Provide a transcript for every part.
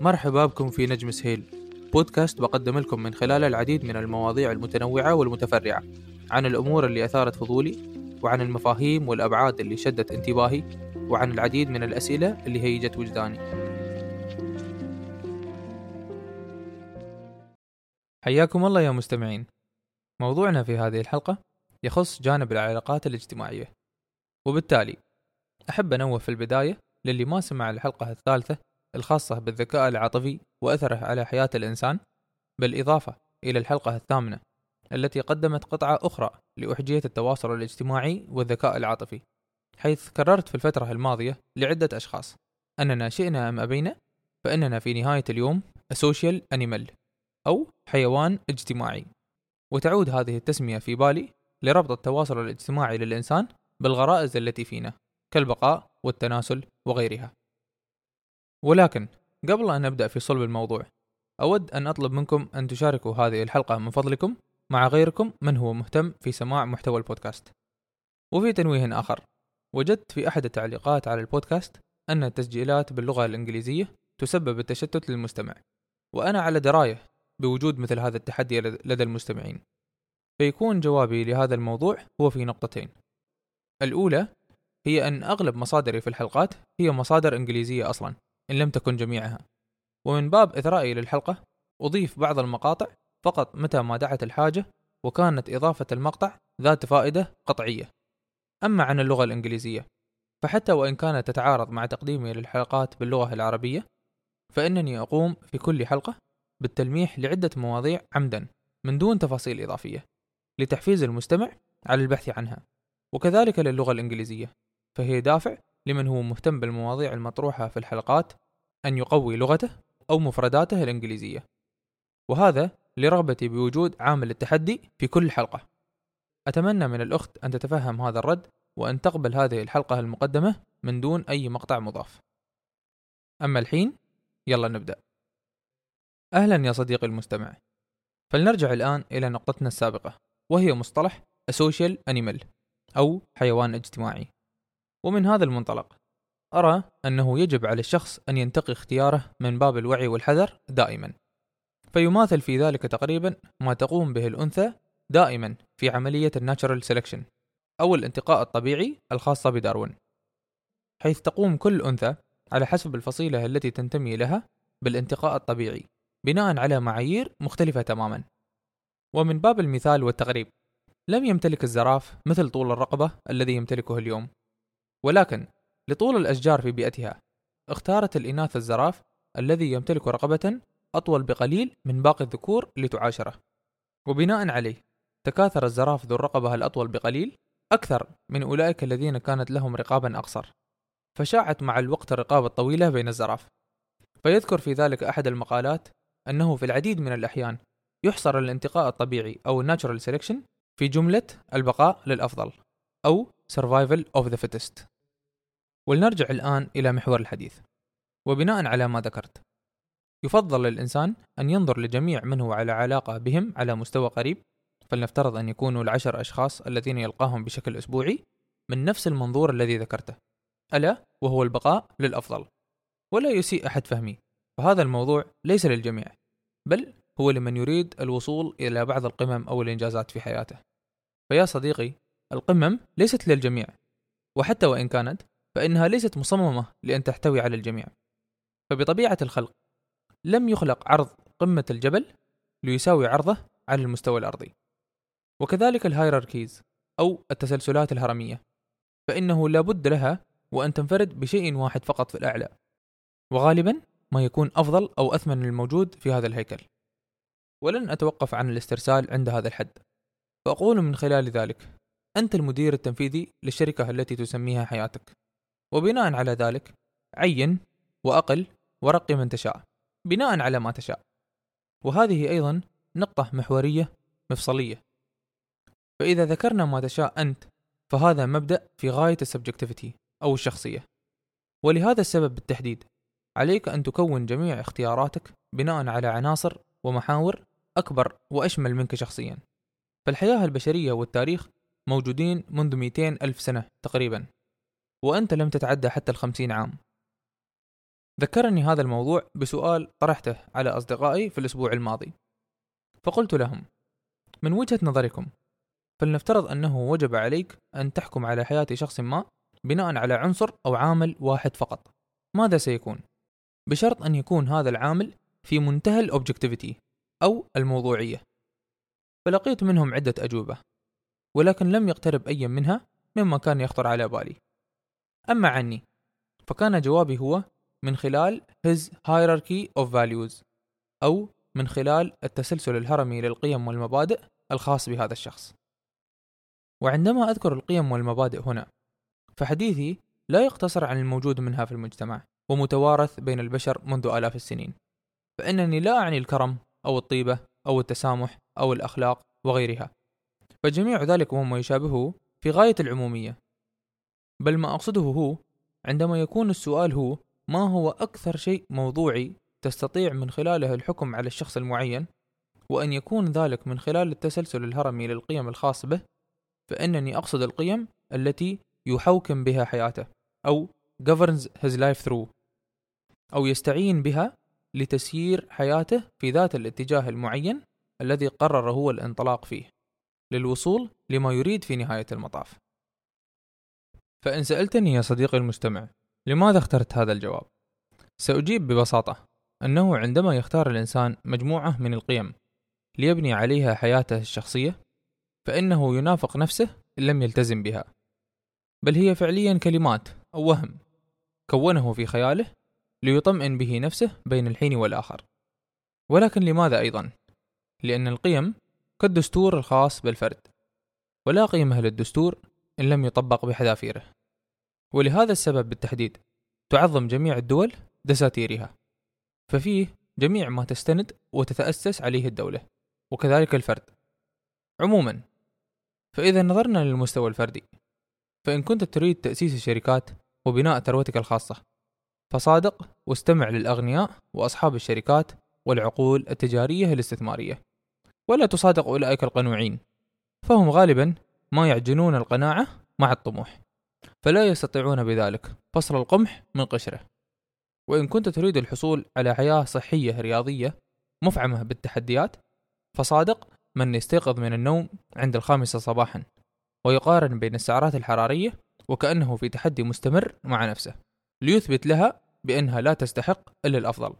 مرحبا بكم في نجم سهيل بودكاست بقدم لكم من خلاله العديد من المواضيع المتنوعة والمتفرعة. عن الأمور اللي أثارت فضولي وعن المفاهيم والأبعاد اللي شدت انتباهي وعن العديد من الأسئلة اللي هيجت وجداني. حياكم الله يا مستمعين. موضوعنا في هذه الحلقة يخص جانب العلاقات الاجتماعية. وبالتالي أحب أنوه في البداية للي ما سمع الحلقة الثالثة الخاصة بالذكاء العاطفي وأثره على حياة الإنسان بالإضافة إلى الحلقة الثامنة التي قدمت قطعة أخرى لأحجية التواصل الاجتماعي والذكاء العاطفي حيث كررت في الفترة الماضية لعدة أشخاص أننا شئنا أم أبينا؟ فإننا في نهاية اليوم سوشيال أنيمال أو حيوان اجتماعي. وتعود هذه التسمية في بالي لربط التواصل الاجتماعي للإنسان بالغرائز التي فينا كالبقاء والتناسل وغيرها. ولكن قبل أن نبدأ في صلب الموضوع أود أن أطلب منكم أن تشاركوا هذه الحلقة من فضلكم مع غيركم من هو مهتم في سماع محتوى البودكاست. وفي تنويه آخر وجدت في أحد التعليقات على البودكاست أن التسجيلات باللغة الإنجليزية تسبب التشتت للمستمع وأنا على دراية بوجود مثل هذا التحدي لدى المستمعين. فيكون جوابي لهذا الموضوع هو في نقطتين. الأولى هي أن أغلب مصادري في الحلقات هي مصادر إنجليزية أصلا. إن لم تكن جميعها. ومن باب إثرائي للحلقة أضيف بعض المقاطع فقط متى ما دعت الحاجة وكانت إضافة المقطع ذات فائدة قطعية. أما عن اللغة الإنجليزية فحتى وإن كانت تتعارض مع تقديمي للحلقات باللغة العربية فإنني أقوم في كل حلقة بالتلميح لعدة مواضيع عمدا من دون تفاصيل إضافية لتحفيز المستمع على البحث عنها. وكذلك للغة الإنجليزية فهي دافع لمن هو مهتم بالمواضيع المطروحة في الحلقات أن يقوي لغته أو مفرداته الإنجليزية. وهذا لرغبتي بوجود عامل التحدي في كل حلقة. أتمنى من الأخت أن تتفهم هذا الرد وأن تقبل هذه الحلقة المقدمة من دون أي مقطع مضاف. أما الحين يلا نبدأ. أهلا يا صديقي المستمع. فلنرجع الآن إلى نقطتنا السابقة وهي مصطلح social animal أو حيوان اجتماعي. ومن هذا المنطلق أرى أنه يجب على الشخص أن ينتقي اختياره من باب الوعي والحذر دائما. فيماثل في ذلك تقريبا ما تقوم به الأنثى دائما في عملية الناتشرال سيلكشن أو الانتقاء الطبيعي الخاصة بداروين. حيث تقوم كل أنثى على حسب الفصيلة التي تنتمي لها بالانتقاء الطبيعي بناء على معايير مختلفة تماما. ومن باب المثال والتغريب لم يمتلك الزراف مثل طول الرقبة الذي يمتلكه اليوم. ولكن لطول الأشجار في بيئتها. اختارت الإناث الزراف الذي يمتلك رقبة أطول بقليل من باقي الذكور لتعاشره. وبناء عليه تكاثر الزراف ذو الرقبة الأطول بقليل أكثر من أولئك الذين كانت لهم رقابا أقصر. فشاعت مع الوقت الرقابة الطويلة بين الزراف. فيذكر في ذلك أحد المقالات أنه في العديد من الأحيان يحصر الانتقاء الطبيعي أو الناتشرال سيلكشن في جملة البقاء للأفضل أو survival of the fittest. ولنرجع الآن إلى محور الحديث. وبناء على ما ذكرت يفضل للإنسان أن ينظر لجميع من هو على علاقة بهم على مستوى قريب فلنفترض أن يكونوا العشر أشخاص الذين يلقاهم بشكل أسبوعي من نفس المنظور الذي ذكرته. ألا وهو البقاء للأفضل. ولا يسيء أحد فهمي فهذا الموضوع ليس للجميع بل هو لمن يريد الوصول إلى بعض القمم أو الإنجازات في حياته. فيا صديقي القمم ليست للجميع وحتى وإن كانت فإنها ليست مصممة لأن تحتوي على الجميع. فبطبيعة الخلق لم يخلق عرض قمة الجبل ليساوي عرضه على المستوى الأرضي. وكذلك الهيراركيز أو التسلسلات الهرمية فإنه لابد لها وأن تنفرد بشيء واحد فقط في الأعلى وغالبا ما يكون أفضل أو أثمن الموجود في هذا الهيكل. ولن أتوقف عن الاسترسال عند هذا الحد. فأقول من خلال ذلك أنت المدير التنفيذي للشركة التي تسميها حياتك. وبناء على ذلك عين وأقل ورقي من تشاء بناء على ما تشاء. وهذه أيضا نقطة محورية مفصلية. فإذا ذكرنا ما تشاء أنت فهذا مبدأ في غاية السبجكتيفيتي أو الشخصية. ولهذا السبب بالتحديد عليك أن تكون جميع اختياراتك بناء على عناصر ومحاور أكبر وأشمل منك شخصيا. فالحياة البشرية والتاريخ موجودين منذ 200 ألف سنة تقريبا. وأنت لم تتعدى حتى الخمسين عام. ذكرني هذا الموضوع بسؤال طرحته على أصدقائي في الأسبوع الماضي. فقلت لهم من وجهة نظركم فلنفترض أنه وجب عليك أن تحكم على حياة شخص ما بناء على عنصر أو عامل واحد فقط. ماذا سيكون؟ بشرط أن يكون هذا العامل في منتهى الأوبجكتيفيتي أو الموضوعية. فلقيت منهم عدة أجوبة ولكن لم يقترب أي منها مما كان يخطر على بالي. أما عني فكان جوابي هو من خلال his hierarchy of values أو من خلال التسلسل الهرمي للقيم والمبادئ الخاص بهذا الشخص. وعندما أذكر القيم والمبادئ هنا فحديثي لا يقتصر عن الموجود منها في المجتمع ومتوارث بين البشر منذ آلاف السنين. فإنني لا أعني الكرم أو الطيبة أو التسامح أو الأخلاق وغيرها. فجميع ذلك وما يشابهه في غاية العمومية. بل ما أقصده هو عندما يكون السؤال هو ما هو أكثر شيء موضوعي تستطيع من خلاله الحكم على الشخص المعين؟ وأن يكون ذلك من خلال التسلسل الهرمي للقيم الخاص به فإنني أقصد القيم التي يحوكم بها حياته أو governs his life through أو يستعين بها لتسيير حياته في ذات الاتجاه المعين الذي قرر هو الانطلاق فيه للوصول لما يريد في نهاية المطاف. فإن سألتني يا صديقي المستمع لماذا اخترت هذا الجواب؟ سأجيب ببساطة أنه عندما يختار الإنسان مجموعة من القيم ليبني عليها حياته الشخصية فإنه ينافق نفسه إن لم يلتزم بها بل هي فعليا كلمات أو وهم كونه في خياله ليطمئن به نفسه بين الحين والآخر ولكن لماذا أيضا؟ لأن القيم كالدستور الخاص بالفرد ولا قيمة للدستور إن لم يطبق بحذافيره. ولهذا السبب بالتحديد تعظم جميع الدول دساتيرها. ففيه جميع ما تستند وتتأسس عليه الدولة وكذلك الفرد. عموما فإذا نظرنا للمستوى الفردي فإن كنت تريد تأسيس الشركات وبناء ثروتك الخاصة فصادق واستمع للأغنياء وأصحاب الشركات والعقول التجارية الاستثمارية ولا تصادق أولئك القنوعين فهم غالبا ما يعجنون القناعة مع الطموح فلا يستطيعون بذلك. فصل القمح من قشره. وإن كنت تريد الحصول على حياة صحية رياضية مفعمة بالتحديات فصادق من يستيقظ من النوم عند الخامسة صباحا ويقارن بين السعرات الحرارية وكأنه في تحدي مستمر مع نفسه ليثبت لها بأنها لا تستحق إلا الأفضل.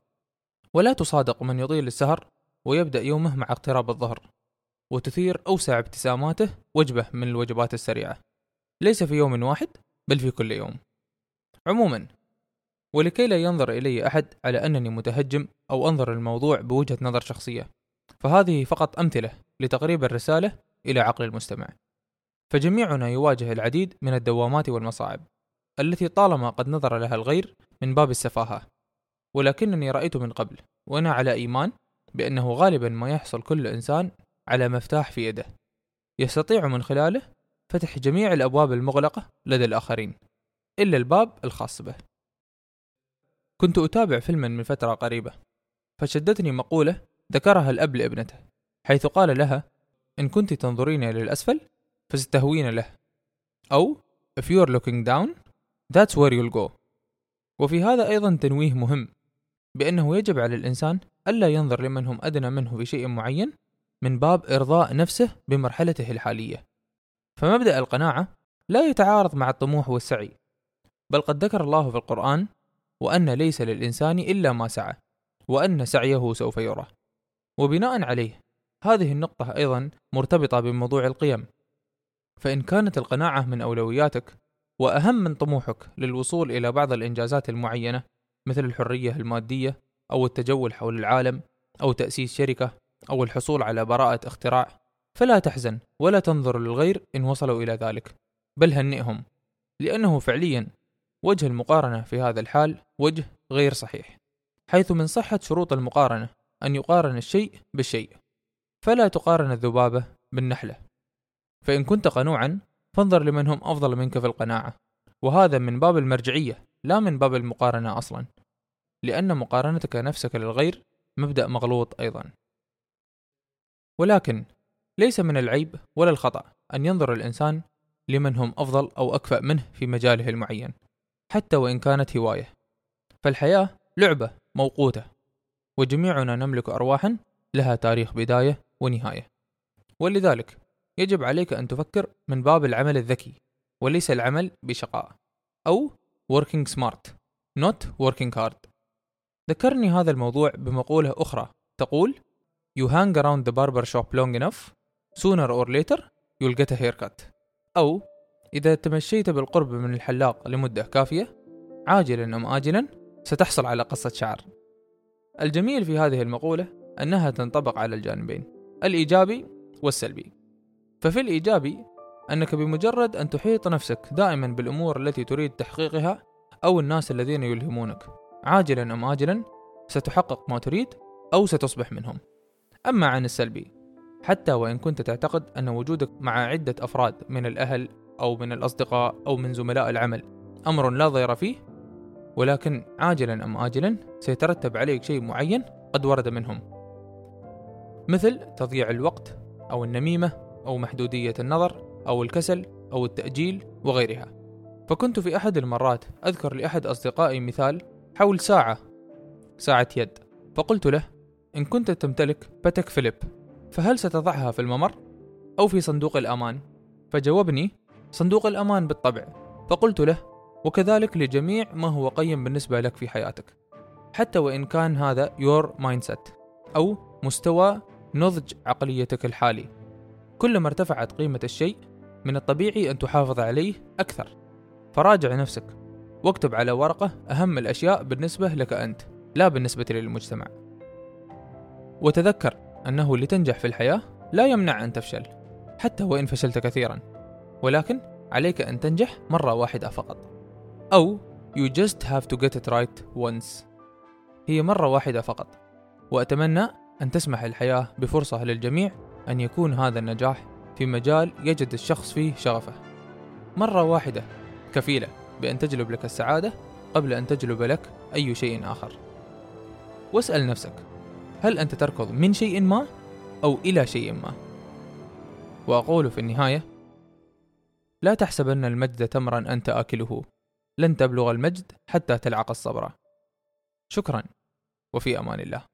ولا تصادق من يطيل السهر ويبدأ يومه مع اقتراب الظهر. وتثير أوسع ابتساماته وجبة من الوجبات السريعة. ليس في يوم واحد بل في كل يوم. عموما ولكي لا ينظر إلي أحد على أنني متهجم أو أنظر الموضوع بوجهة نظر شخصية فهذه فقط أمثلة لتقريب الرسالة إلى عقل المستمع. فجميعنا يواجه العديد من الدوامات والمصاعب التي طالما قد نظر لها الغير من باب السفاهة. ولكنني رأيت من قبل وأنا على إيمان بأنه غالبا ما يحصل كل إنسان على مفتاح في يده. يستطيع من خلاله فتح جميع الأبواب المغلقة لدى الآخرين إلا الباب الخاص به. كنت أتابع فيلما من فترة قريبة فشدتني مقولة ذكرها الأب لابنته حيث قال لها إن كنت تنظرين إلى الأسفل فستهوين له أو if you're looking down that's where you'll go. وفي هذا أيضا تنويه مهم بأنه يجب على الإنسان ألا ينظر لمن هم أدنى منه في شيء معين من باب إرضاء نفسه بمرحلته الحالية. فمبدأ القناعة لا يتعارض مع الطموح والسعي بل قد ذكر الله في القرآن وأن ليس للإنسان إلا ما سعى وأن سعيه سوف يرى. وبناء عليه هذه النقطة أيضا مرتبطة بموضوع القيم. فإن كانت القناعة من أولوياتك وأهم من طموحك للوصول إلى بعض الإنجازات المعينة مثل الحرية المادية أو التجول حول العالم أو تأسيس شركة أو الحصول على براءة اختراع. فلا تحزن ولا تنظر للغير إن وصلوا إلى ذلك بل هنئهم لأنه فعليا وجه المقارنة في هذا الحال وجه غير صحيح حيث من صحة شروط المقارنة أن يقارن الشيء بالشيء. فلا تقارن الذبابة بالنحلة. فإن كنت قنوعا فانظر لمن هم أفضل منك في القناعة. وهذا من باب المرجعية لا من باب المقارنة أصلا لأن مقارنتك نفسك للغير مبدأ مغلوط أيضا. ولكن ليس من العيب ولا الخطأ أن ينظر الإنسان لمن هم أفضل أو أكفأ منه في مجاله المعين حتى وإن كانت هواية. فالحياة لعبة موقوتة وجميعنا نملك أرواحا لها تاريخ بداية ونهاية. ولذلك يجب عليك أن تفكر من باب العمل الذكي وليس العمل بشقاء أو working smart not working hard. ذكرني هذا الموضوع بمقولة أخرى تقول You hang around the barber shop long enough sooner or later you'll get a haircut. أو إذا تمشيت بالقرب من الحلاق لمدة كافية عاجلا أم آجلا ستحصل على قصة شعر. الجميل في هذه المقولة أنها تنطبق على الجانبين الإيجابي والسلبي. ففي الإيجابي أنك بمجرد أن تحيط نفسك دائما بالأمور التي تريد تحقيقها أو الناس الذين يلهمونك عاجلا أم آجلا ستحقق ما تريد أو ستصبح منهم. أما عن السلبي حتى وإن كنت تعتقد أن وجودك مع عدة أفراد من الأهل أو من الأصدقاء أو من زملاء العمل أمر لا ضير فيه ولكن عاجلا أم آجلا سيترتب عليك شيء معين قد ورد منهم. مثل تضييع الوقت أو النميمة أو محدودية النظر أو الكسل أو التأجيل وغيرها. فكنت في أحد المرات أذكر لأحد أصدقائي مثال حول ساعة ساعة يد فقلت له إن كنت تمتلك باتك فيليب فهل ستضعها في الممر أو في صندوق الأمان؟ فجاوبني صندوق الأمان بالطبع. فقلت له وكذلك لجميع ما هو قيم بالنسبة لك في حياتك حتى وإن كان هذا your mindset أو مستوى نضج عقليتك الحالي. كلما ارتفعت قيمة الشيء من الطبيعي أن تحافظ عليه أكثر. فراجع نفسك واكتب على ورقة أهم الأشياء بالنسبة لك أنت لا بالنسبة للمجتمع. وتذكر أنه لتنجح في الحياة لا يمنع أن تفشل حتى وإن فشلت كثيرا ولكن عليك أن تنجح مرة واحدة فقط. أو you just have to get it right once. هي مرة واحدة فقط. وأتمنى أن تسمح الحياة بفرصة للجميع أن يكون هذا النجاح في مجال يجد الشخص فيه شغفه. مرة واحدة كفيلة بأن تجلب لك السعادة قبل أن تجلب لك أي شيء آخر. واسأل نفسك هل أنت تركض من شيء ما أو إلى شيء ما؟ وأقول في النهاية لا تحسبن المجد تمرا أنت آكله لن تبلغ المجد حتى تلعق الصبر. شكرا وفي أمان الله.